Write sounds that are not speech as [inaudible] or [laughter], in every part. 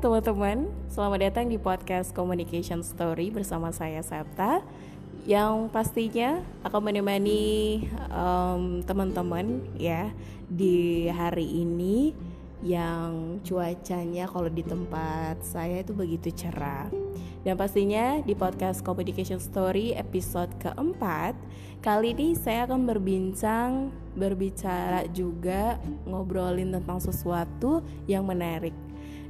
teman-teman, selamat datang di podcast Communication Story bersama saya Septa yang pastinya akan menemani um, teman-teman ya di hari ini yang cuacanya kalau di tempat saya itu begitu cerah. Dan pastinya di podcast Communication Story episode keempat Kali ini saya akan berbincang, berbicara juga Ngobrolin tentang sesuatu yang menarik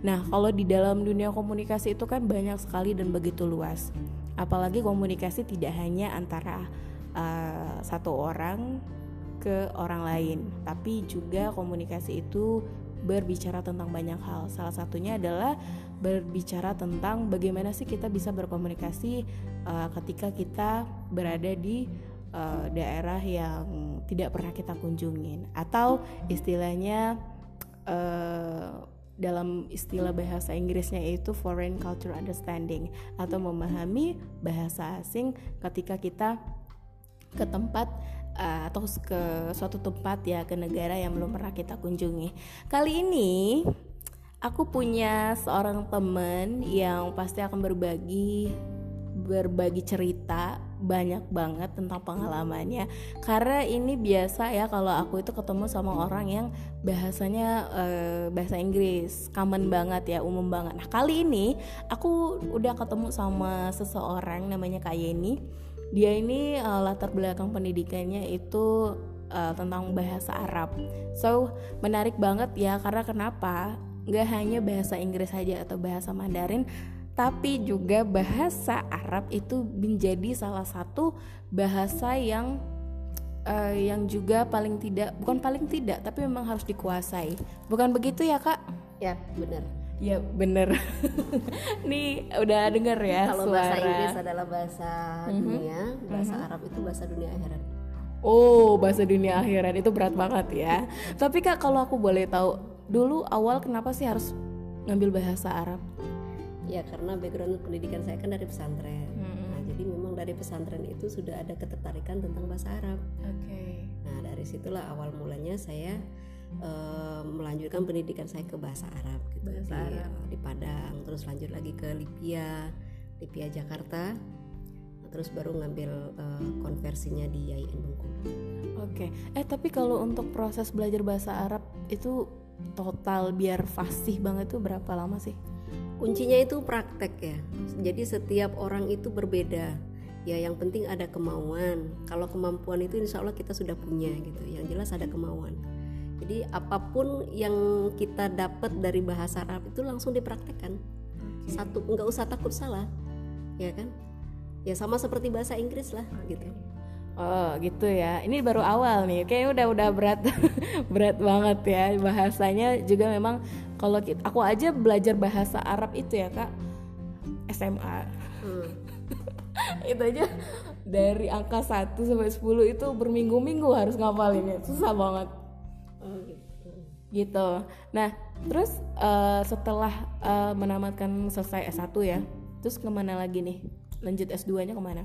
Nah kalau di dalam dunia komunikasi itu kan banyak sekali dan begitu luas Apalagi komunikasi tidak hanya antara uh, satu orang ke orang lain Tapi juga komunikasi itu berbicara tentang banyak hal. Salah satunya adalah berbicara tentang bagaimana sih kita bisa berkomunikasi uh, ketika kita berada di uh, daerah yang tidak pernah kita kunjungin atau istilahnya uh, dalam istilah bahasa Inggrisnya itu foreign culture understanding atau memahami bahasa asing ketika kita ke tempat uh, atau ke suatu tempat ya ke negara yang belum pernah kita kunjungi. Kali ini aku punya seorang teman yang pasti akan berbagi berbagi cerita banyak banget tentang pengalamannya karena ini biasa ya kalau aku itu ketemu sama orang yang bahasanya uh, bahasa Inggris common banget ya umum banget nah kali ini aku udah ketemu sama seseorang namanya Kak Yeni dia ini uh, latar belakang pendidikannya itu uh, tentang bahasa Arab. So menarik banget ya karena kenapa? Gak hanya bahasa Inggris saja atau bahasa Mandarin, tapi juga bahasa Arab itu menjadi salah satu bahasa yang uh, yang juga paling tidak bukan paling tidak tapi memang harus dikuasai. Bukan begitu ya kak? Ya benar. Ya bener [laughs] Nih udah denger ya Kalau suara. bahasa Inggris adalah bahasa mm-hmm. dunia Bahasa mm-hmm. Arab itu bahasa dunia akhirat Oh bahasa dunia akhirat itu berat banget ya [laughs] Tapi kak kalau aku boleh tahu Dulu awal kenapa sih harus ngambil bahasa Arab? Ya karena background pendidikan saya kan dari pesantren mm-hmm. Nah jadi memang dari pesantren itu sudah ada ketertarikan tentang bahasa Arab Oke okay. Nah dari situlah awal mulanya saya uh, melanjutkan pendidikan saya ke bahasa Arab gitu bahasa di, Arab. di Padang terus lanjut lagi ke Lipia Lipia Jakarta terus baru ngambil uh, konversinya di IAIN Bengkulu. Oke, okay. eh tapi kalau untuk proses belajar bahasa Arab itu total biar fasih banget tuh berapa lama sih? Kuncinya itu praktek ya. Jadi setiap orang itu berbeda. Ya yang penting ada kemauan. Kalau kemampuan itu insya Allah kita sudah punya gitu. Yang jelas ada kemauan. Jadi apa pun yang kita dapat dari bahasa Arab itu langsung dipraktekkan. Okay. Satu nggak usah takut salah, ya kan? Ya sama seperti bahasa Inggris lah okay. gitu. Oh gitu ya. Ini baru awal nih. Kayaknya udah udah berat [laughs] berat banget ya bahasanya juga memang kalau kita, aku aja belajar bahasa Arab itu ya kak SMA. Hmm. [laughs] itu aja dari angka 1 sampai 10 itu berminggu-minggu harus ngapalinnya. Susah banget Oh gitu. Gitu. Nah, terus uh, setelah uh, menamatkan selesai S1 ya, terus ke mana lagi nih? Lanjut S2-nya ke mana?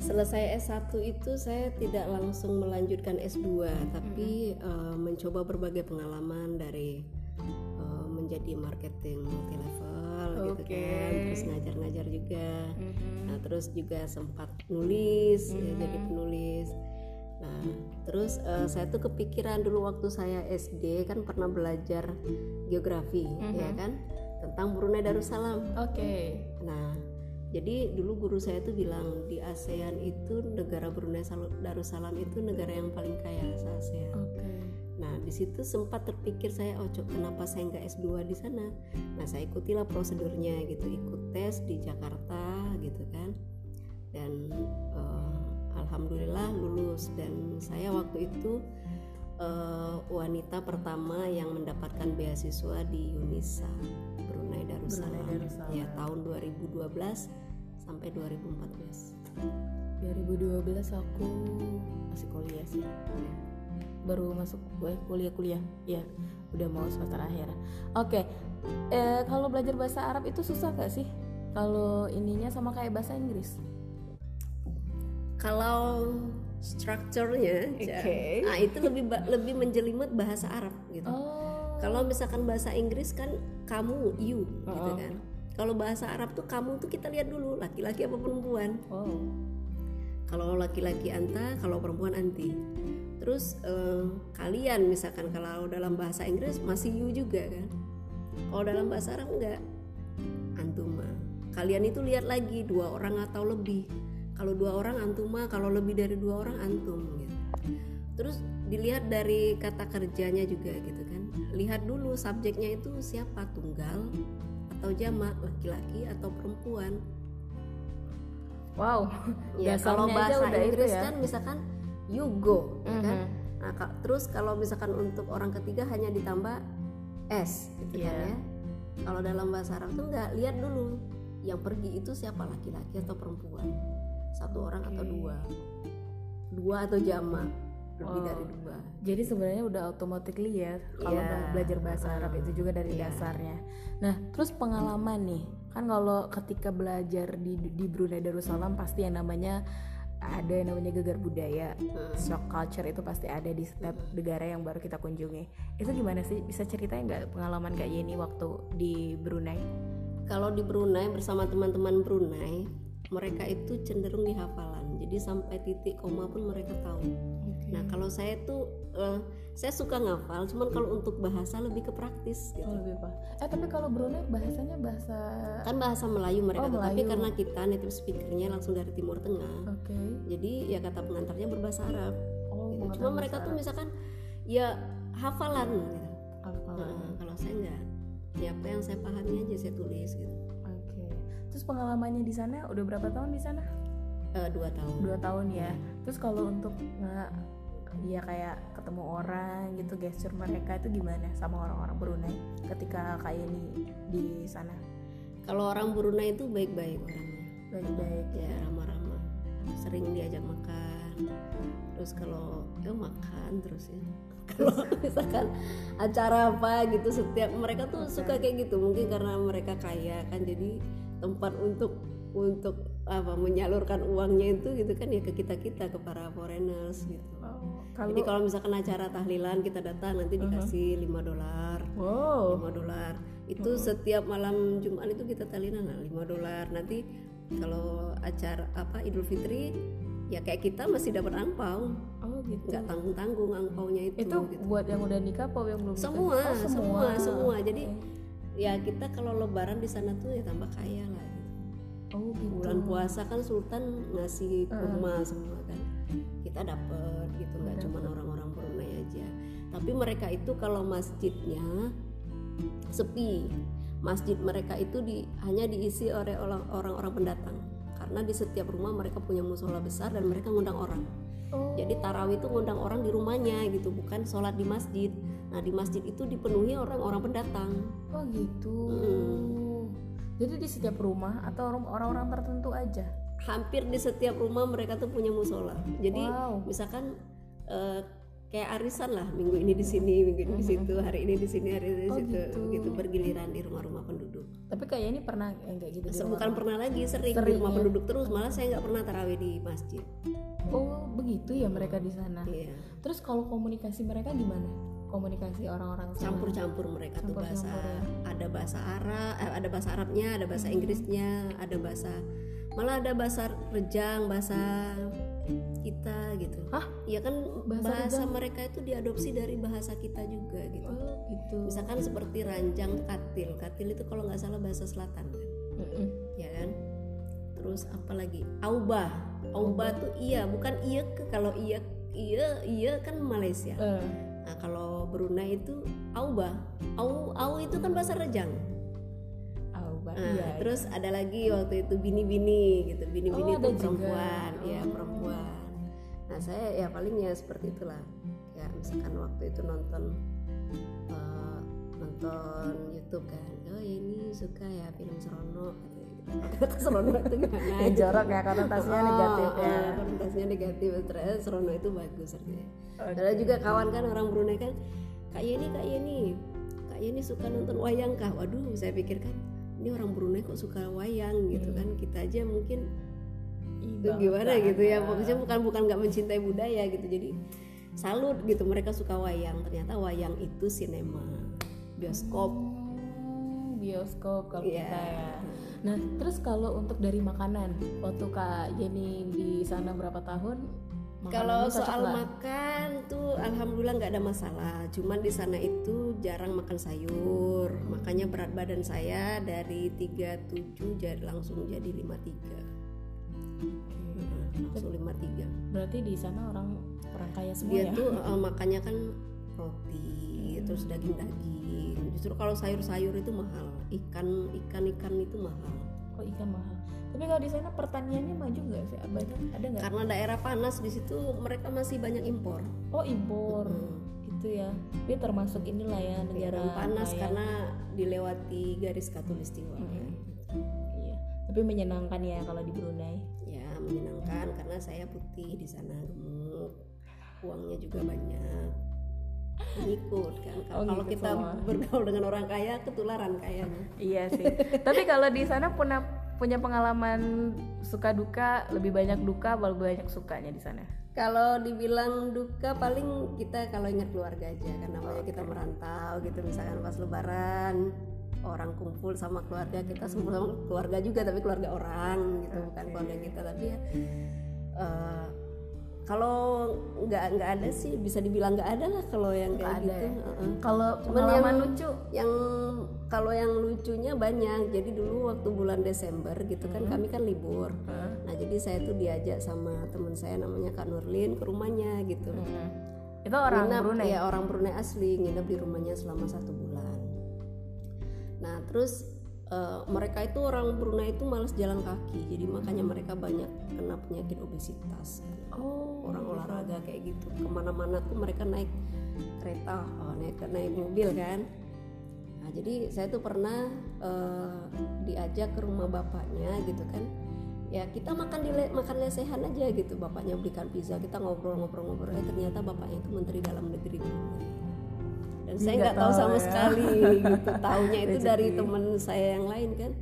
Selesai S1 itu saya tidak langsung melanjutkan S2, tapi mm -hmm. uh, mencoba berbagai pengalaman dari menjadi marketing multi level okay. gitu kan, terus ngajar-ngajar juga. Mm -hmm. Nah, terus juga sempat nulis mm -hmm. ya jadi penulis Nah, terus uh, saya tuh kepikiran dulu waktu saya SD kan pernah belajar geografi, mm -hmm. ya kan, tentang Brunei Darussalam. Oke. Okay. Nah, jadi dulu guru saya tuh bilang di ASEAN itu negara Brunei Darussalam itu negara yang paling kaya se ASEAN. Okay. Nah, di situ sempat terpikir saya, oh cok, kenapa saya nggak S2 di sana? Nah, saya ikutilah prosedurnya gitu, ikut tes di Jakarta gitu kan, dan uh, alhamdulillah lulus. Dan saya waktu itu uh, wanita pertama yang mendapatkan beasiswa di UNISA Brunei Darussalam, Brunei Darussalam. ya tahun 2012 sampai 2014 2012 aku masih kuliah sih baru masuk kuliah kuliah ya udah mau semester akhir oke okay. eh, kalau belajar bahasa Arab itu susah gak sih kalau ininya sama kayak bahasa Inggris kalau strukturnya okay. nah itu lebih lebih menjelimet bahasa Arab gitu oh, Kalau misalkan bahasa Inggris kan kamu, you, gitu kan. Kalau bahasa Arab tuh kamu tuh kita lihat dulu laki-laki apa perempuan. Oh. Kalau laki-laki anta, kalau perempuan anti. Terus eh, kalian misalkan kalau dalam bahasa Inggris masih you juga kan. Kalau dalam bahasa Arab enggak antuma. Kalian itu lihat lagi dua orang atau lebih. Kalau dua orang antuma, kalau lebih dari dua orang antum gitu. Terus dilihat dari kata kerjanya juga gitu kan. Lihat dulu subjeknya itu siapa tunggal atau jamak, laki-laki atau perempuan. Wow. Ya, [laughs] kalau bahasa Inggris ya. kan misalkan you go, ya kan? Mhm. Nah, ka- terus kalau misalkan untuk orang ketiga hanya ditambah s, gitu kan Iya. ya. Kalau dalam bahasa Arab tuh nggak lihat dulu yang pergi itu siapa laki-laki atau perempuan, satu orang atau Oke. dua, dua atau jamak lebih Oh. dari dua. Jadi sebenarnya udah automatically ya kalau Iya. belajar bahasa Arab itu juga dari Iya. dasarnya. Nah, terus pengalaman nih, kan kalau ketika belajar di di Brunei Darussalam pasti yang namanya ada yang namanya gegar budaya, Hmm. shock culture itu pasti ada di setiap negara yang baru kita kunjungi. Itu gimana sih? Bisa ceritain nggak pengalaman kayak gini waktu di Brunei? Kalau di Brunei bersama teman-teman Brunei, mereka itu cenderung di hafalan. Jadi sampai titik koma pun mereka tahu. Nah kalau saya tuh eh, saya suka ngafal, cuman kalau untuk bahasa lebih ke praktis gitu. Oh, lebih pak. Eh tapi kalau Brunei bahasanya bahasa Kan bahasa Melayu mereka, Oh, tapi karena kita native speakernya langsung dari Timur Tengah, Oke. jadi ya kata pengantarnya berbahasa Arab. Oh, Gitu. Cuma mereka bahasa tuh Arab. misalkan ya hafalan gitu. Hafalan. Nah, kalau saya enggak, ya apa yang saya pahami aja saya tulis gitu. Oke. Terus pengalamannya di sana udah berapa tahun di sana? Eh, dua tahun. Dua tahun ya. Terus kalau untuk nge ya kayak ketemu orang gitu gesture mereka itu gimana sama orang-orang Brunei ketika kayak ini di sana? Kalau orang Brunei itu baik-baik orangnya. Baik-baik. ya ramah-ramah sering diajak makan terus kalau ya makan terus ya [laughs] kalau misalkan acara apa gitu setiap mereka tuh suka kayak gitu mungkin karena mereka kaya kan jadi tempat untuk untuk apa menyalurkan uangnya itu gitu kan ya ke kita kita ke para foreigners gitu Oh, kalau jadi kalau misalkan acara tahlilan kita datang nanti dikasih 5 dolar wow. 5 dolar itu setiap malam Jumat itu kita tahlilan lah 5 dolar nanti kalau acara apa Idul Fitri ya kayak kita masih dapat angpau Oh gitu. nggak tanggung tanggung angpaunya itu, Itu gitu. buat yang udah nikah apa yang belum nikah? semua, Oh, semua semua jadi ya kita kalau lebaran di sana tuh ya tambah kaya lah gitu. Oh gitu. bulan puasa kan Sultan ngasih kurma semua kan kita dapet tapi mereka itu kalau masjidnya sepi masjid mereka itu di, hanya diisi oleh orang- orang-orang pendatang karena di setiap rumah mereka punya musola besar dan mereka ngundang orang Oh. jadi tarawih itu ngundang orang di rumahnya gitu bukan sholat di masjid nah di masjid itu dipenuhi orang-orang pendatang Oh gitu. Hmm. Jadi di setiap rumah atau orang- orang-orang tertentu aja? hampir di setiap rumah mereka tuh punya musola. Jadi Wow. misalkan eh, kayak arisan lah minggu ini di sini, minggu ini di situ, hari ini di sini, hari ini di Oh, situ, gitu. gitu bergiliran di rumah-rumah penduduk. Tapi kayak ini pernah yang kayak gitu. di Se- rumah Bukan pernah lagi sering, di Sering, rumah ya. penduduk terus, malah saya nggak pernah tarawih di masjid. Oh begitu ya mereka di sana. Iya, Terus kalau komunikasi mereka gimana? Komunikasi orang-orang campur-campur mereka tuh bahasa, Campur-campur ya. ada bahasa Arab, eh, ada bahasa Arabnya, ada bahasa Inggrisnya, ada bahasa, malah ada bahasa Rejang, bahasa kita gitu. Hah? Iya kan Bahasa bahasa, mereka itu diadopsi dari bahasa kita juga gitu. Oh gitu. Misalkan seperti ranjang katil. Katil itu kalau nggak salah bahasa selatan kan. Ya kan? Terus apa lagi? Aubah. Aubah tuh iya, bukan iya ke kalau iya iya iya kan Malaysia. Eh, Nah, kalau Brunei itu Aubah. Au au itu kan bahasa rejang. oh, Nah, iya. terus ada lagi waktu itu bini-bini gitu. Bini-bini Oh, itu ada juga. perempuan, ya perempuan. Saya ya paling ya seperti itulah. Ya misalkan waktu itu nonton eh, nonton YouTube kan. Oh, ya ini suka ya film Serono gitu. [laughs] Serono itu gimana? [laughs] Ya, jorok ya konotasinya Oh, negatif ya. oh, konotasinya negatif. Ternyata Serono itu bagus artinya. Oke. Ada juga kawan kan orang Brunei kan Kak Yeni, Kak Yeni Kak Yeni suka nonton wayang kah? Waduh saya pikir kan Ini orang Brunei kok suka wayang gitu kan Kita aja mungkin itu gimana gitu ya Pokoknya bukan bukan nggak mencintai budaya gitu Jadi salut gitu mereka suka wayang Ternyata wayang itu sinema bioskop Hmm, bioskop kalau Iya. kita ya. Nah, terus kalau untuk dari makanan, waktu Kak Jenny di sana berapa tahun? Kalau soal nggak? makan tuh alhamdulillah nggak ada masalah. Cuman di sana itu jarang makan sayur. Makanya berat badan saya dari 37 jadi langsung jadi 53. Hmm, langsung 53. Berarti di sana orang orang kaya semua Dia ya? tuh eh, makannya kan roti, terus daging-daging. Justru kalau sayur-sayur itu mahal. Ikan ikan-ikan itu mahal. Kok ikan mahal? Tapi kalau di sana pertaniannya maju nggak sih? Banyak ada nggak? Karena daerah panas di situ mereka masih banyak impor. Oh impor, Hmm. gitu ya. Dia termasuk inilah ya negara Daerah panas kaya. karena dilewati garis katulistiwa. Iya. Tapi menyenangkan ya kalau di Brunei. Menyenangkan karena saya putih di sana gemuk, uangnya juga banyak. Ngikut kan Oh, kalau ngikut kita semua. bergaul dengan orang kaya ketularan kayaknya. Iya sih. Tapi kalau di sana punya punya pengalaman suka duka lebih banyak duka lebih banyak sukanya di sana? Kalau dibilang duka paling kita kalau ingat keluarga aja karena namanya kita merantau gitu misalkan pas lebaran orang kumpul sama keluarga kita semua sama keluarga juga tapi keluarga orang gitu bukan keluarga kita tapi ya eh, kalau nggak nggak ada sih bisa dibilang nggak ada lah kalau yang kayak ada gitu ya? Heeh. Kalau pengalaman yang- lucu, yang kalau yang lucunya banyak jadi dulu waktu bulan Desember gitu kan kami kan libur nah jadi saya tuh diajak sama teman saya namanya Kak Nurlin ke rumahnya gitu Hmm. itu orang nginep Brunei. ya orang Brunei asli nginep di rumahnya selama satu bulan nah terus eh, mereka itu orang Brunei itu malas jalan kaki jadi makanya mereka banyak kena penyakit obesitas. Oh, orang olahraga kayak gitu. Ke mana-mana tuh mereka naik kereta oh, naik naik mobil kan. Nah jadi saya tuh pernah eh, diajak ke rumah bapaknya gitu kan. Ya kita makan di le- makan lesehan aja gitu. Bapaknya belikan pizza kita ngobrol-ngobrol-ngobrol. Eh ternyata bapaknya itu menteri dalam negeri. Dan saya Nggak tahu tahu. sama ya. sekali gitu. [laughs] Tahunya itu dari temen saya yang lain kan.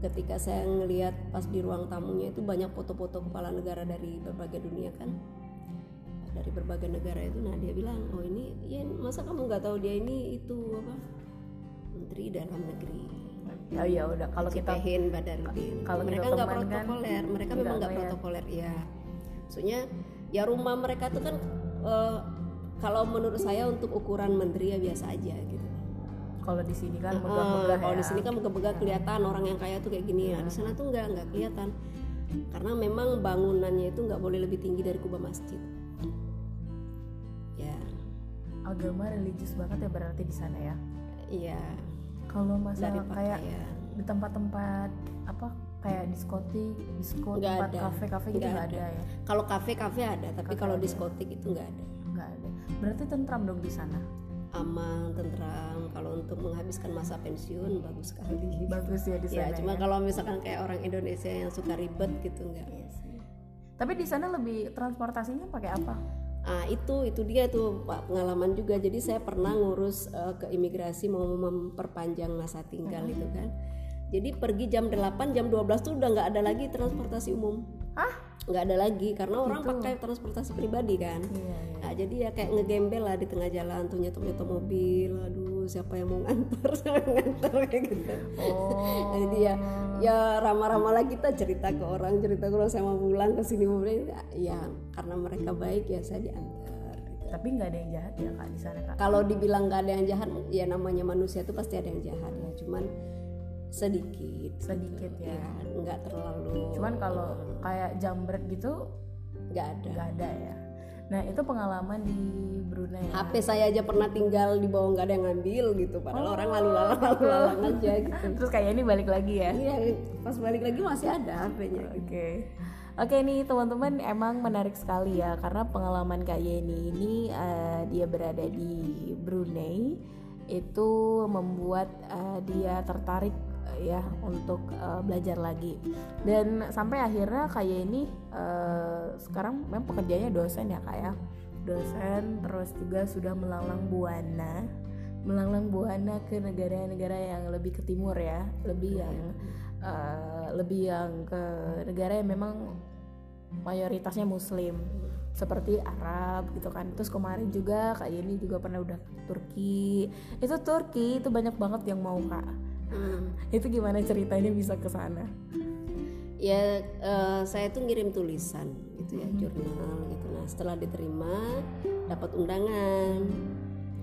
Ketika saya ngelihat pas di ruang tamunya itu banyak foto-foto kepala negara dari berbagai dunia kan. Dari berbagai negara itu. Nah dia bilang oh ini ya masa kamu nggak tahu dia ini itu apa menteri dalam negeri? Ya ya udah. Kalau kita Cipehin Badarudin kalau mereka nggak teman kan, protokoler. Mereka nggak memang nggak protokoler ya maksudnya ya rumah mereka tuh kan eh, kalau menurut saya untuk ukuran menteri ya biasa aja gitu kalau di sini kan megah-megah kalau ya. di sini kan megah-megah kelihatan orang yang kaya tuh kayak gini nah di sana tuh nggak nggak kelihatan karena memang bangunannya itu nggak boleh lebih tinggi dari kubah masjid ya agama religius banget ya berarti di sana ya. iya Kalau masalah kayak pakaian di tempat-tempat apa kayak diskotik, diskot, Nggak tempat ada. kafe-kafe gitu Nggak ada. ada ya. kalau kafe kafe ada tapi kalau diskotik itu Nggak ada. Berarti tentram dong di sana. aman tentram kalau untuk menghabiskan masa pensiun bagus sekali [laughs] Bagus ya di ya sana. cuma kalau misalkan kayak orang Indonesia yang suka ribet gitu enggak Tapi di sana lebih transportasinya pakai apa? Ah itu itu dia tuh Pak pengalaman juga. Jadi saya pernah ngurus eh, ke imigrasi mau memperpanjang masa tinggal itu kan. Jadi pergi jam 8 jam 12 tuh udah nggak ada lagi transportasi umum. Hah? Nggak ada lagi karena orang pakai transportasi pribadi kan. Iya, iya. Nah, jadi ya kayak ngegembel lah di tengah jalan tuh nyetok-nyetok mobil. Aduh, siapa yang mau nganter? [laughs] Siapa yang nganter kayak gitu. Oh. Jadi ya ya ramah-ramah lah kita cerita ke orang, cerita ke orang saya mau pulang ke sini mau. Ya karena mereka baik ya saya diantar. gitu. Tapi nggak ada yang jahat ya kak di sana kak. Kalau dibilang nggak ada yang jahat, ya namanya manusia itu pasti ada yang jahat ya. Cuman sedikit, Sedikit ya. ya nggak terlalu. Cuman kalau kayak jambret gitu nggak ada. nggak ada ya. Nah itu pengalaman di Brunei. HP saya aja pernah tinggal di bawah nggak ada yang ngambil gitu. Padahal orang lalu lalang lalu lalang aja gitu. Terus kayak ini balik lagi ya. Iya, pas balik lagi masih ada HP-nya. Oke. Oke nih teman-teman emang menarik sekali ya karena pengalaman Kak Yeni ini eh, dia berada di Brunei itu membuat eh, dia tertarik ya untuk eh, belajar lagi. Dan sampai akhirnya Kak Yeni eh, sekarang memang pekerjaannya dosen ya Kak ya. Dosen terus juga sudah melanglang buana melanglang buana ke negara-negara yang lebih ke timur ya lebih yang eh, lebih yang ke negara yang memang mayoritasnya muslim seperti Arab gitu kan. Terus kemarin juga kak Yeni juga pernah udah Turki. Itu Turki itu banyak banget yang mau kak Hmm. itu gimana ceritanya bisa ke sana? Ya eh, saya tuh ngirim tulisan gitu ya jurnal gitu. Nah setelah diterima dapat undangan.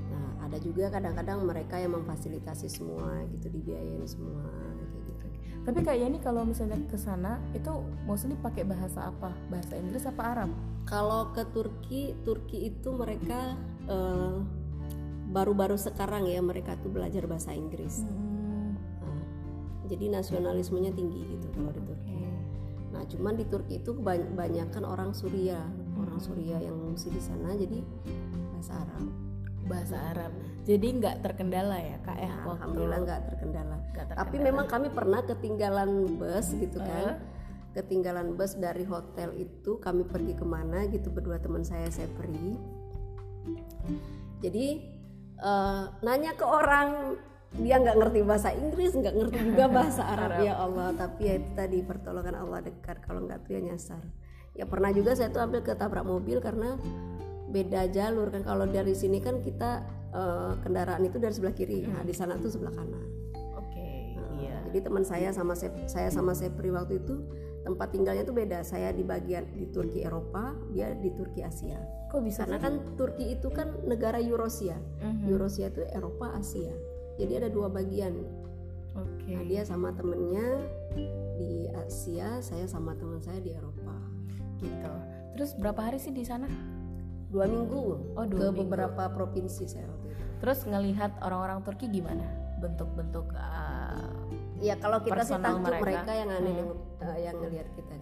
Nah ada juga kadang-kadang mereka yang memfasilitasi semua gitu dibiayain semua kayak gitu. Tapi kak Yeni kalau misalnya ke sana itu mostly pakai bahasa apa? Bahasa Inggris apa Arab? Kalau ke Turki Turki itu mereka eh, baru-baru sekarang ya mereka tuh belajar bahasa Inggris. Nah, jadi nasionalismenya tinggi gitu kalau di Turki Nah, cuman di Turki itu kebanyakan orang Suria, orang Suria yang mengungsi di sana, jadi bahasa Arab. bahasa Arab jadi nggak terkendala ya kak ya Nah, Alhamdulillah nggak terkendala. nggak Tapi terkendala. memang kami pernah ketinggalan bus gitu kan. Ketinggalan bus dari hotel itu kami pergi ke mana gitu berdua teman saya saya pergi. Jadi eh, nanya ke orang dia nggak ngerti bahasa Inggris nggak ngerti juga [laughs] bahasa Arab. Ya Allah tapi ya itu tadi pertolongan Allah dekat. Kalau nggak tuh ya nyasar. Ya pernah juga saya tuh ambil ketabrak mobil karena beda jalur kan. Kalau dari sini kan kita eh, kendaraan itu dari sebelah kiri. Nah di sana tuh sebelah kanan. Oke Nah, iya. jadi teman saya sama Sep- saya sama Sepri waktu itu tempat tinggalnya tuh beda. Saya di bagian di Turki Eropa dia di Turki Asia. Kok bisa karena kan Turki itu kan negara Eurasia. Mhm. Eurasia itu Eropa Asia jadi ada dua bagian. Oke. Nah dia sama temennya di Asia saya sama teman saya di Eropa. Gitu. Terus berapa hari sih di sana? Dua minggu. Oh, ke dua minggu. beberapa provinsi saya waktu itu. Terus ngelihat orang-orang Turki gimana? Bentuk-bentuk uh, ya kalau kita sih takjub mereka. mereka, yang aneh Hmm. yang, eh, yang ngelihat kita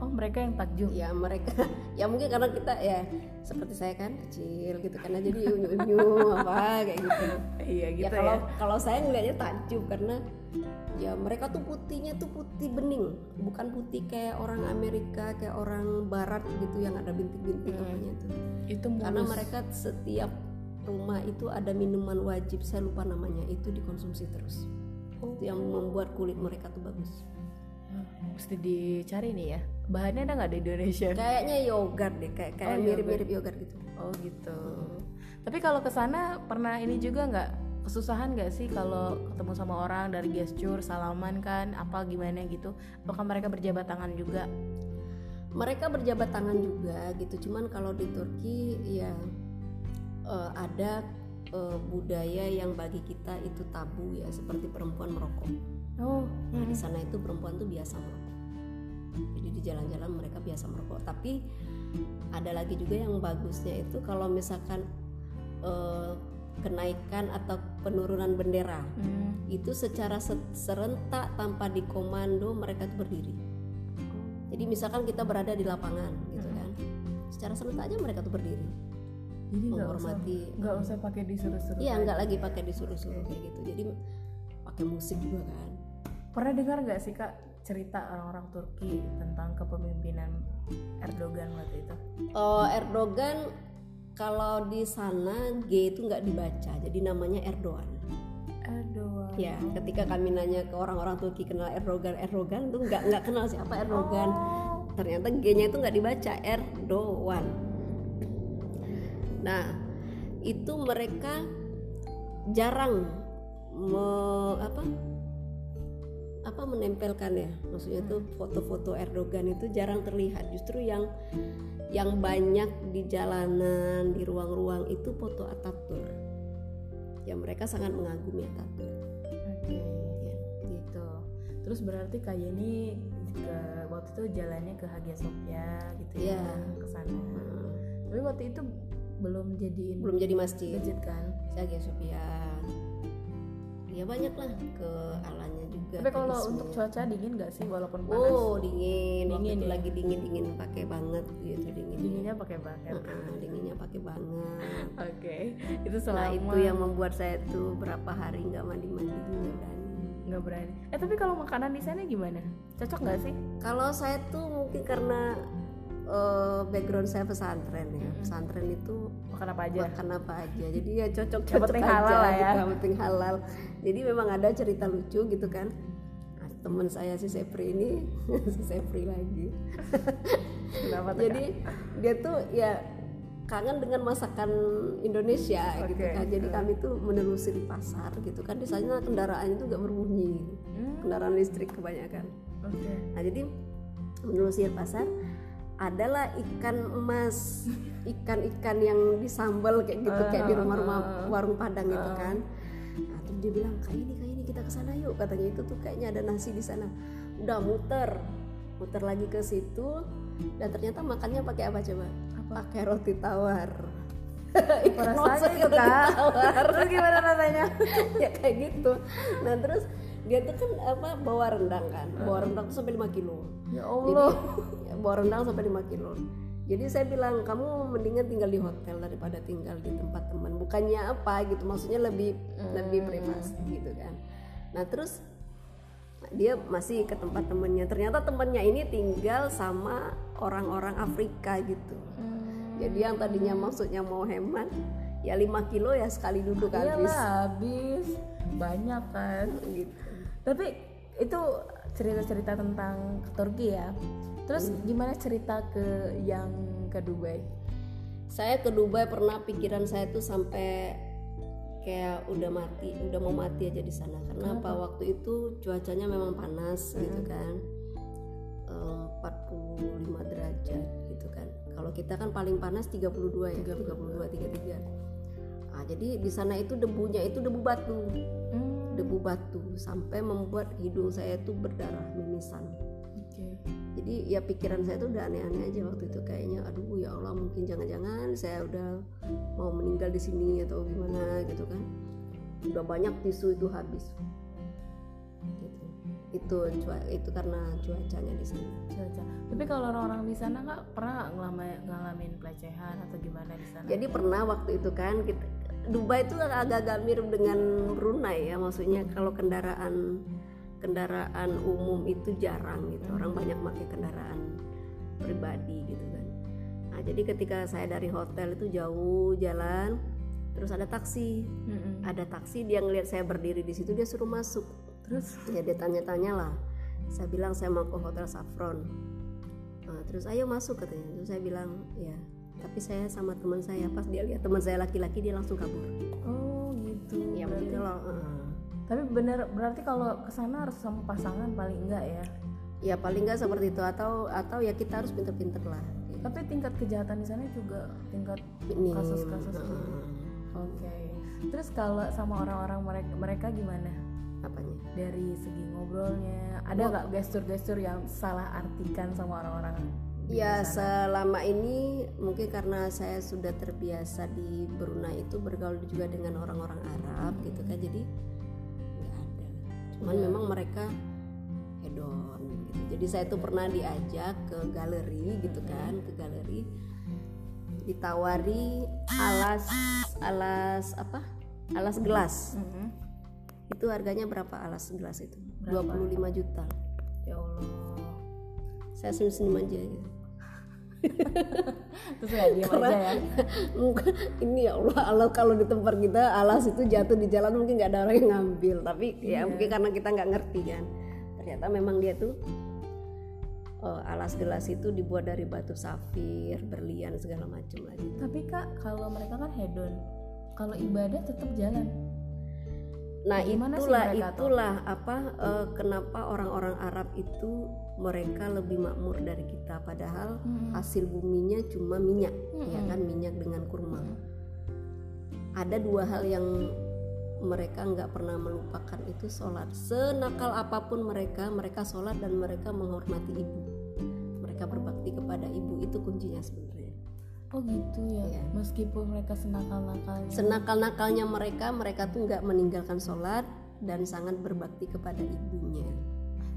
oh mereka yang takjub. Ya mereka. [laughs] Ya mungkin karena kita ya seperti saya kan kecil gitu karena jadi unyu unyu [laughs] apa kayak gitu. Iya ya gitu ya, kalau kalau saya ngelihatnya takjub karena ya mereka tuh putihnya tuh putih bening. Bukan putih kayak orang Amerika kayak orang Barat gitu yang ada bintik-bintik Hmm. apanya tuh. Itu karena mulus mereka setiap rumah itu ada minuman wajib saya lupa namanya itu dikonsumsi terus. Oh. itu yang membuat kulit mereka tuh bagus mesti dicari nih ya. Bahannya ada nggak di Indonesia? Kayaknya yogurt deh kayak kayak Oh, mirip-mirip yogurt gitu. Oh gitu. Tapi kalau ke sana pernah ini juga nggak? Kesusahan nggak sih kalau ketemu sama orang dari gesture salaman kan? Apa gimana gitu? Apakah mereka berjabat tangan juga? Mereka berjabat tangan juga gitu. Cuman kalau di Turki ya eh, ada eh, budaya yang bagi kita itu tabu ya seperti perempuan merokok oh nah di sana itu perempuan tuh biasa merokok. Jadi di jalan-jalan mereka biasa merokok. Tapi ada lagi juga yang bagusnya itu kalau misalkan eh, kenaikan atau penurunan bendera Hmm. itu secara se- serentak tanpa dikomando mereka tuh berdiri. Jadi misalkan kita berada di lapangan gitu kan. Secara serentak aja mereka tuh berdiri. Jadi nggak usah menghormati. nggak usah pakai disuruh-suruh iya nggak lagi pakai disuruh-suruh kayak gitu. Jadi pakai musik juga kan pernah dengar nggak sih kak cerita orang-orang Turki tentang kepemimpinan Erdogan waktu itu? Oh, Erdogan kalau di sana G itu nggak dibaca jadi namanya Erdogan. Erdogan. Ya ketika kami nanya ke orang-orang Turki kenal Erdogan Erdogan tuh nggak nggak kenal siapa Erdogan. Ternyata G-nya itu nggak dibaca Erdogan. Nah itu mereka jarang me- apa apa menempelkan ya maksudnya tuh foto-foto Erdogan itu jarang terlihat justru yang yang banyak di jalanan di ruang-ruang itu foto Ataturk ya mereka sangat mengagumi Ataturk Oke, ya. gitu. Terus berarti kayak ini ke waktu itu jalannya ke Hagia Sophia gitu ya, Iya. ke sana. Hmm, Tapi waktu itu belum jadiin belum jadi masjid masjid kan. Hagia Sophia ya banyak lah ke alanya juga Tapi kalau untuk cuaca dingin gak sih walaupun panas? oh dingin waktu Dingin itu ya? lagi dingin dingin pakai banget gitu dingin Dinginnya pakai jaket. Heeh, dinginnya pakai banget [laughs] Oke, itu nah selama itu yang membuat saya tuh berapa hari nggak mandi mandi nggak berani nggak berani. Eh tapi kalau makanan di sana gimana? Cocok nggak sih? kalau saya tuh mungkin karena eh, background saya pesantren ya. Pesantren itu Makan apa aja? makan apa aja. Jadi ya cocok cocok penting aja halal ya. gitu, penting halal. Jadi memang ada cerita lucu gitu kan. Nah, teman saya si Sepri ini [laughs] si Sepri lagi. Kenapa jadi dia tuh ya kangen dengan masakan Indonesia gitu Oke. kan. Jadi kami tuh menelusuri pasar gitu kan. Di sana kendaraannya tuh gak berbunyi Hmm. kendaraan listrik kebanyakan. Oke. nah jadi menelusuri pasar adalah ikan emas ikan-ikan yang disambal kayak gitu kayak di rumah-rumah warung padang gitu kan. Nah terus dia bilang kayak ini kayak ini kita ke sana yuk katanya. Itu tuh kayaknya ada nasi di sana. Udah muter muter lagi ke situ dan ternyata makannya pakai apa coba? Pakai roti tawar. [laughs] Ikan rasanya itu kak? tawar. Terus gimana rasanya? [laughs] ya kayak gitu. Nah terus dia tuh kan apa bawa rendang kan bawa rendang tuh sampai 5 kilo. Ya jadi Allah. [laughs] ya, bawa rendang sampai 5 kilo. Jadi saya bilang kamu mendingan tinggal di hotel daripada tinggal di tempat teman. Bukannya apa gitu maksudnya lebih lebih privasi gitu kan. Nah terus dia masih ke tempat temennya ternyata temennya ini tinggal sama orang-orang Afrika gitu. Hmm. jadi yang tadinya maksudnya mau hemat ya 5 kilo ya sekali duduk habis. habis. Banyak kan. gitu Tapi itu cerita-cerita tentang ke Turki ya. Terus gimana cerita ke yang ke Dubai? saya ke Dubai pernah pikiran saya tuh sampai kayak udah mati udah mau mati aja di sana. Karena apa? Waktu itu cuacanya memang panas gitu kan. Em, 45 derajat gitu kan. Kalau kita kan paling panas 32 ya 32 33 nah, jadi di sana itu debunya itu debu batu. Hmm. Debu batu sampai membuat hidung saya tuh berdarah mimisan Oke. jadi ya pikiran saya tuh udah aneh-aneh aja waktu itu kayaknya aduh ya Allah mungkin jangan-jangan saya udah mau meninggal di sini atau gimana gitu kan udah banyak tisu itu habis gitu itu itu karena cuacanya di sana Cuaca. Tapi kalau orang-orang di sana nggak pernah nggak ngalami- ngalamin pelecehan atau gimana di sana? jadi pernah waktu itu kan kita Dubai itu agak-agak mirip dengan Brunei ya maksudnya kalau kendaraan kendaraan umum itu jarang gitu. Orang banyak pakai kendaraan pribadi gitu kan. Nah jadi ketika saya dari hotel itu jauh jalan terus ada taksi. Mm-mm. ada taksi dia ngelihat saya berdiri di situ dia suruh masuk. Terus? Ya dia tanya-tanya lah. Saya bilang saya mau ke hotel Saffron. Nah, terus ayo masuk katanya. Terus saya bilang ya tapi saya sama teman saya pas dia lihat teman saya laki-laki dia langsung kabur oh gitu. ya Berarti- mungkin kalau eh, Tapi bener berarti kalau ke sana harus sama pasangan paling enggak ya. ya paling nggak seperti itu atau atau ya kita harus pinter-pinter lah Tapi tingkat kejahatan di sana juga tingkat kasus-kasus. eh, Oke. Terus kalau sama orang-orang mereka mereka gimana? apanya Dari segi ngobrolnya, ada nggak gestur-gestur yang salah artikan sama orang-orang? Ya selama ini mungkin karena saya sudah terbiasa di Brunei itu bergaul juga dengan orang-orang Arab gitu kan jadi nggak ada. Cuman memang mereka hedon gitu. Jadi saya tuh pernah diajak ke galeri gitu kan ke galeri ditawari alas alas apa alas gelas Mhm. itu harganya berapa alas gelas itu 25 juta Ya Allah. Saya senyum-senyum aja gitu. [laughs] Terus nggak diem aja ya? Mungkin ini ya Allah, Allah kalau di tempat kita alas itu jatuh di jalan mungkin nggak ada orang yang ngambil. Tapi ya mungkin karena kita nggak ngerti kan. Ternyata memang dia tuh oh, alas gelas itu dibuat dari batu safir berlian segala macam lagi Tapi kak, kalau mereka kan hedon, kalau ibadah tetap jalan. nah Gimana itulah itulah apa eh, kenapa orang-orang Arab itu mereka lebih makmur dari kita. Padahal Hmm. hasil buminya cuma minyak ya kan? Minyak dengan kurma. Ada dua hal yang mereka nggak pernah melupakan. Itu sholat. Senakal apa pun mereka mereka sholat dan mereka menghormati ibu. Mereka berbakti kepada ibu. Itu kuncinya sebenarnya. Oh gitu ya. Iya. Meskipun mereka senakal-nakalnya. senakal-nakalnya mereka mereka tuh nggak meninggalkan sholat dan sangat berbakti kepada ibunya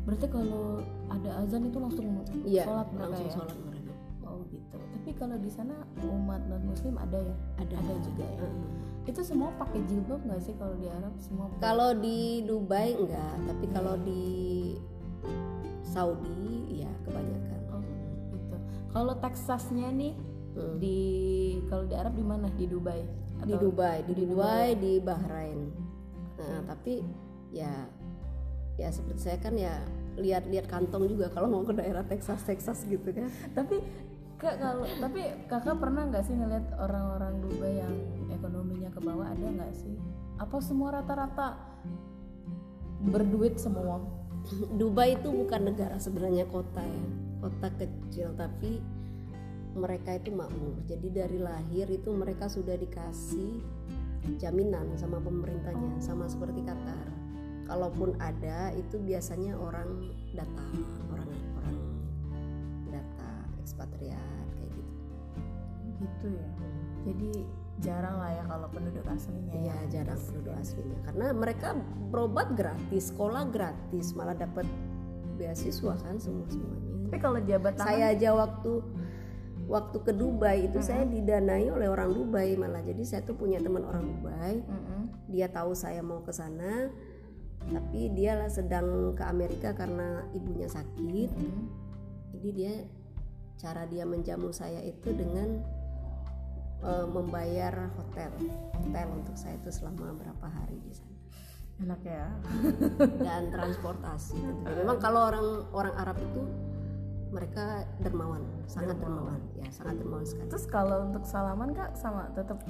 Berarti kalau ada azan itu langsung iya sholat mereka langsung ya. sholat mereka Oh gitu. Tapi kalau di sana umat non muslim ada ya? ada Ada juga ya. Heeh. Itu semua pakai jilbab nggak sih kalau di Arab semua? Kalau di Dubai enggak, tapi kalau di Saudi ya kebanyakan. Oh gitu. Kalau Texasnya nih Hmm. di kalau di Arab di mana? Di Dubai. Di Atau- Dubai, di Dubai, di Bahrain. Nah, tapi ya ya seperti saya kan ya lihat-lihat kantong juga kalau mau ke daerah Texas Texas gitu kan. Tapi kak kalau tapi kakak pernah nggak sih ngeliat orang-orang Dubai yang ekonominya ke bawah ada nggak sih? Apa semua rata-rata berduit semua? [laughs] Dubai itu bukan negara sebenarnya kota ya kota kecil tapi mereka itu makmur. Jadi dari lahir itu mereka sudah dikasih jaminan sama pemerintahnya sama seperti Qatar kalaupun ada itu biasanya orang datang orang orang datang ekspatriat kayak gitu. Gitu ya. Jadi jarang lah ya kalau penduduk aslinya Iya yang jarang penduduk aslinya. Karena mereka berobat gratis sekolah gratis malah dapat beasiswa kan semua semuanya. Tapi kalau jabat tangan? Saya aja waktu waktu ke Dubai itu saya didanai oleh orang Dubai malah. Jadi saya tuh punya teman orang Dubai. Mm-mm. dia tahu saya mau ke sana tapi dia lah sedang ke Amerika karena ibunya sakit. Mm. jadi dia cara dia menjamu saya itu dengan eh, membayar hotel. Hotel untuk saya itu selama berapa hari di sana. Enak ya. Dan transportasi tentunya. memang kalau orang orang Arab itu mereka dermawan sangat dermawan. ya sangat dermawan sekali. Terus kalau untuk salaman kak sama tetap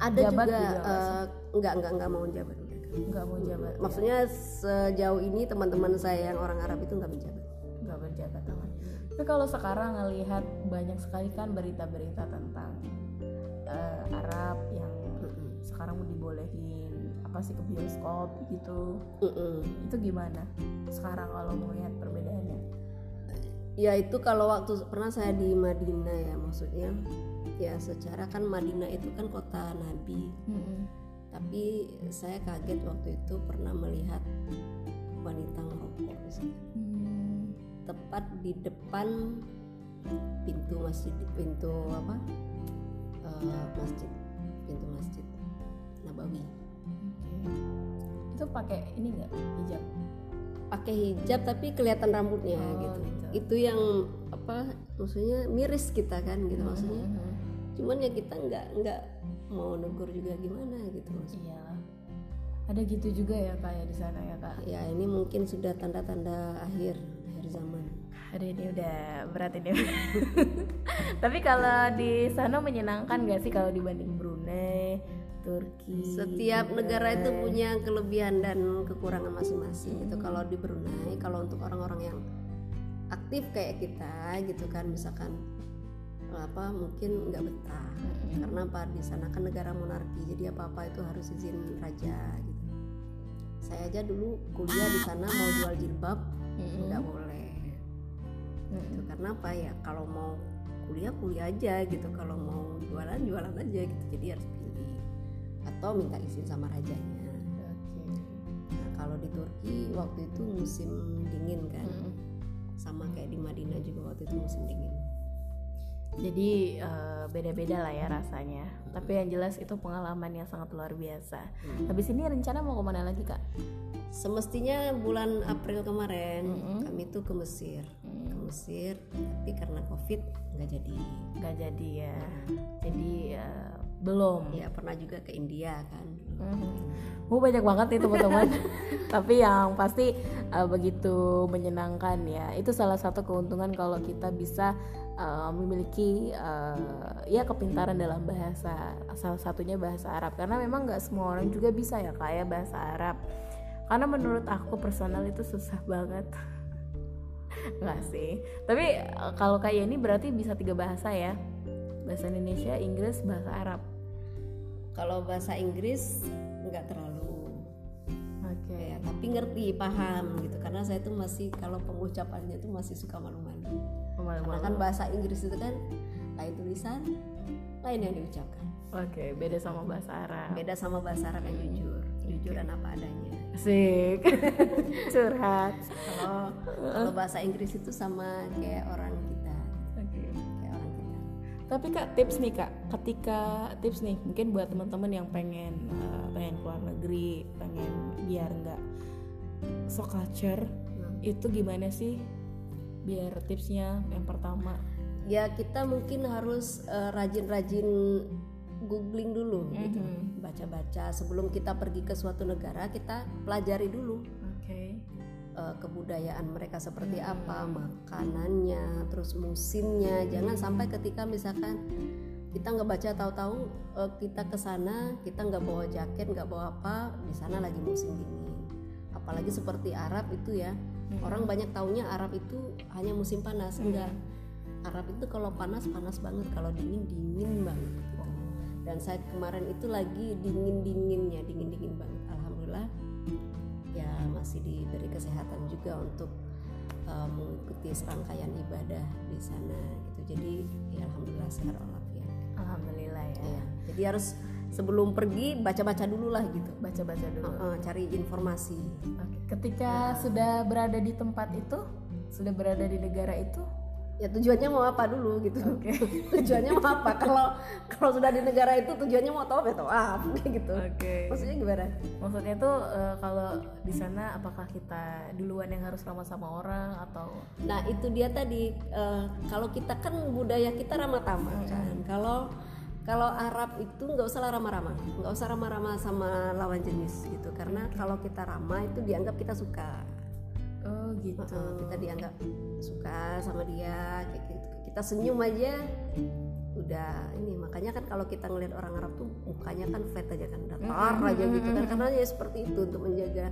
ada Jabat juga, juga nggak eh, enggak enggak enggak mau jabat. Nggak mau jabat maksudnya sejauh ini teman-teman saya yang orang Arab itu nggak menjabat. Nggak berjabat tangan tapi kalau sekarang ngelihat banyak sekali kan berita-berita tentang eh, Arab yang Mm-mm. sekarang mau dibolehin apa sih ke bioskop gitu. Mm-mm. itu gimana? Sekarang kalau melihat perbedaannya. Ya itu kalau waktu pernah saya di Madinah ya maksudnya. Ya secara kan Madinah itu kan kota Nabi tapi saya kaget waktu itu pernah melihat wanita sana Hmm. tepat di depan pintu masjid pintu apa Eh, masjid pintu masjid Nabawi Oke. itu pakai ini nggak hijab pakai hijab tapi kelihatan rambutnya Oh, gitu. gitu. itu yang apa maksudnya miris kita kan gitu maksudnya Mhm. cuman ya kita nggak nggak mau negur juga gimana gitu maksudnya Iya. Ada gitu juga ya kayak di sana ya kak. ya ini mungkin sudah tanda-tanda akhir akhir zaman Ada ini udah berat ini. [laughs] Tapi kalau di sana menyenangkan gak sih kalau dibanding Brunei, Turki? setiap negara itu punya kelebihan dan kekurangan masing-masing gitu kalau di Brunei kalau untuk orang-orang yang aktif kayak kita gitu kan misalkan apa mungkin nggak betah. Karena apa? Di sana kan negara monarki jadi apa apa itu harus izin raja gitu. Saya aja dulu kuliah di sana mau jual jilbab Mm-mm. nggak boleh. Mm-mm. gitu karena apa ya? Kalau mau kuliah kuliah aja gitu. Kalau mau jualan jualan aja gitu. Jadi harus pilih. Atau minta izin sama rajanya. Oke. nah, kalau di Turki waktu itu musim dingin kan. Mm-mm. sama kayak di Madinah juga waktu itu musim dingin Jadi eh, beda-beda lah ya rasanya. Tapi yang jelas itu pengalaman yang sangat luar biasa. Habis ini rencana mau ke mana lagi kak? semestinya bulan April kemarin Mm-mm. kami tuh ke Mesir Mm. ke Mesir tapi karena covid nggak jadi Gak jadi ya. Jadi eh, belum. ya pernah juga ke India kan Mhm. Oh banyak banget nih teman-teman. [laughs] Tapi yang pasti uh, begitu menyenangkan ya. Itu salah satu keuntungan kalau kita bisa uh, memiliki uh, ya kepintaran dalam bahasa. Salah satunya bahasa Arab. Karena memang nggak semua orang juga bisa ya kayak bahasa Arab. Karena menurut aku personal itu susah banget. [laughs] Nggak sih. Tapi uh, kalau kayak ini berarti bisa tiga bahasa ya. Bahasa Indonesia, Inggris, bahasa Arab. kalau bahasa Inggris nggak terlalu Oke. ya tapi ngerti paham gitu karena saya tuh masih kalau pengucapannya tuh masih suka malu-malu karena kan bahasa Inggris itu kan lain tulisan lain yang diucapkan Oke, beda sama bahasa Arab. beda sama bahasa Arab yang jujur jujur dan apa adanya Asik. [laughs] Curhat. kalau kalau bahasa Inggris itu sama kayak orang kita Oke. kayak orang kita Tapi Kak, tips nih Kak, ketika tips nih mungkin buat teman-teman yang pengen eh, pengen keluar negeri, pengen biar nggak so culture, Hmm. itu gimana sih? Biar tipsnya yang pertama. ya kita mungkin harus eh, rajin-rajin googling dulu gitu baca-baca sebelum kita pergi ke suatu negara kita pelajari dulu Oke. uh, kebudayaan mereka seperti apa, makanannya, terus musimnya. Jangan sampai ketika misalkan kita nggak baca tahu-tahu uh, kita ke sana kita nggak bawa jaket nggak bawa apa di sana lagi musim dingin apalagi seperti Arab itu ya hmm. orang banyak taunya Arab itu hanya musim panas hmm. enggak Arab itu kalau panas panas banget kalau dingin dingin banget gitu. dan saya kemarin itu lagi dingin dinginnya dingin dingin banget alhamdulillah ya masih diberi kesehatan juga untuk uh, mengikuti serangkaian ibadah di sana gitu jadi ya alhamdulillah sehat walafiat alhamdulillah ya. ya jadi harus sebelum pergi baca-baca dulu lah gitu. Baca-baca dulu. Uh, uh, cari informasi. Ketika uh. sudah berada di tempat itu sudah berada di negara itu? Ya tujuannya mau apa dulu gitu. Okay. [laughs] tujuannya mau apa? Kalau kalau sudah di negara itu tujuannya mau tahu ya tahu. [laughs] Apa gitu. Okay. maksudnya gimana? Maksudnya tuh uh, kalau di sana apakah kita duluan yang harus ramah sama orang atau? Nah itu dia tadi uh, kalau kita kan budaya kita ramah tamah hmm. kan? Kalau kalau Arab itu nggak usah ramah-ramah. Nggak usah ramah-ramah sama lawan jenis gitu. Karena kalau kita ramah itu dianggap kita suka. Oh gitu. Uh, kita dianggap suka sama dia kayak gitu. Kita senyum aja udah ini. Makanya kan kalau kita ngelihat orang Arab tuh mukanya kan flat aja kan datar aja gitu kan. karena ya seperti itu untuk menjaga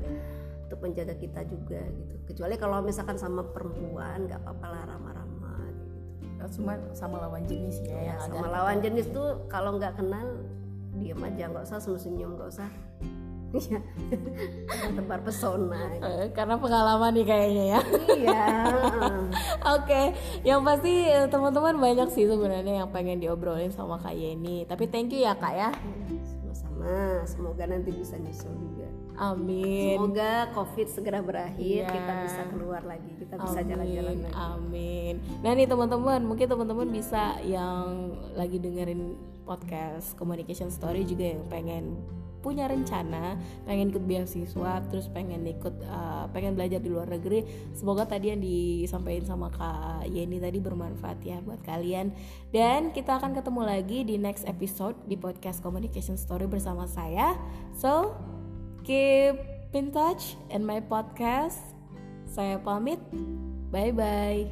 untuk menjaga kita juga gitu. Kecuali kalau misalkan sama perempuan nggak apa-apa lah gitu cuma sama lawan jenis ya, ya sama lawan jenis tuh kalau nggak kenal diam aja nggak usah senyum nggak usah [laughs] Iya, tebar pesona. Eh, karena pengalaman nih kayaknya ya. Iya. [laughs] Oke, okay. yang pasti eh, teman-teman banyak sih sebenarnya yang pengen diobrolin sama Kak Yeni. Tapi thank you ya Kak ya. Sama-sama. Semoga nanti bisa nyusul juga. Amin. Semoga COVID segera berakhir, yeah. kita bisa keluar lagi, kita bisa jalan-jalan lagi. Amin. Nah nih teman-teman, mungkin teman-teman bisa yang lagi dengerin podcast Communication Story juga yang pengen punya rencana pengen ikut beasiswa terus pengen ikut uh, pengen belajar di luar negeri semoga tadi yang disampaikan sama kak Yeni tadi bermanfaat ya buat kalian dan kita akan ketemu lagi di next episode di podcast communication story bersama saya so keep in touch in my podcast. Saya pamit. Bye bye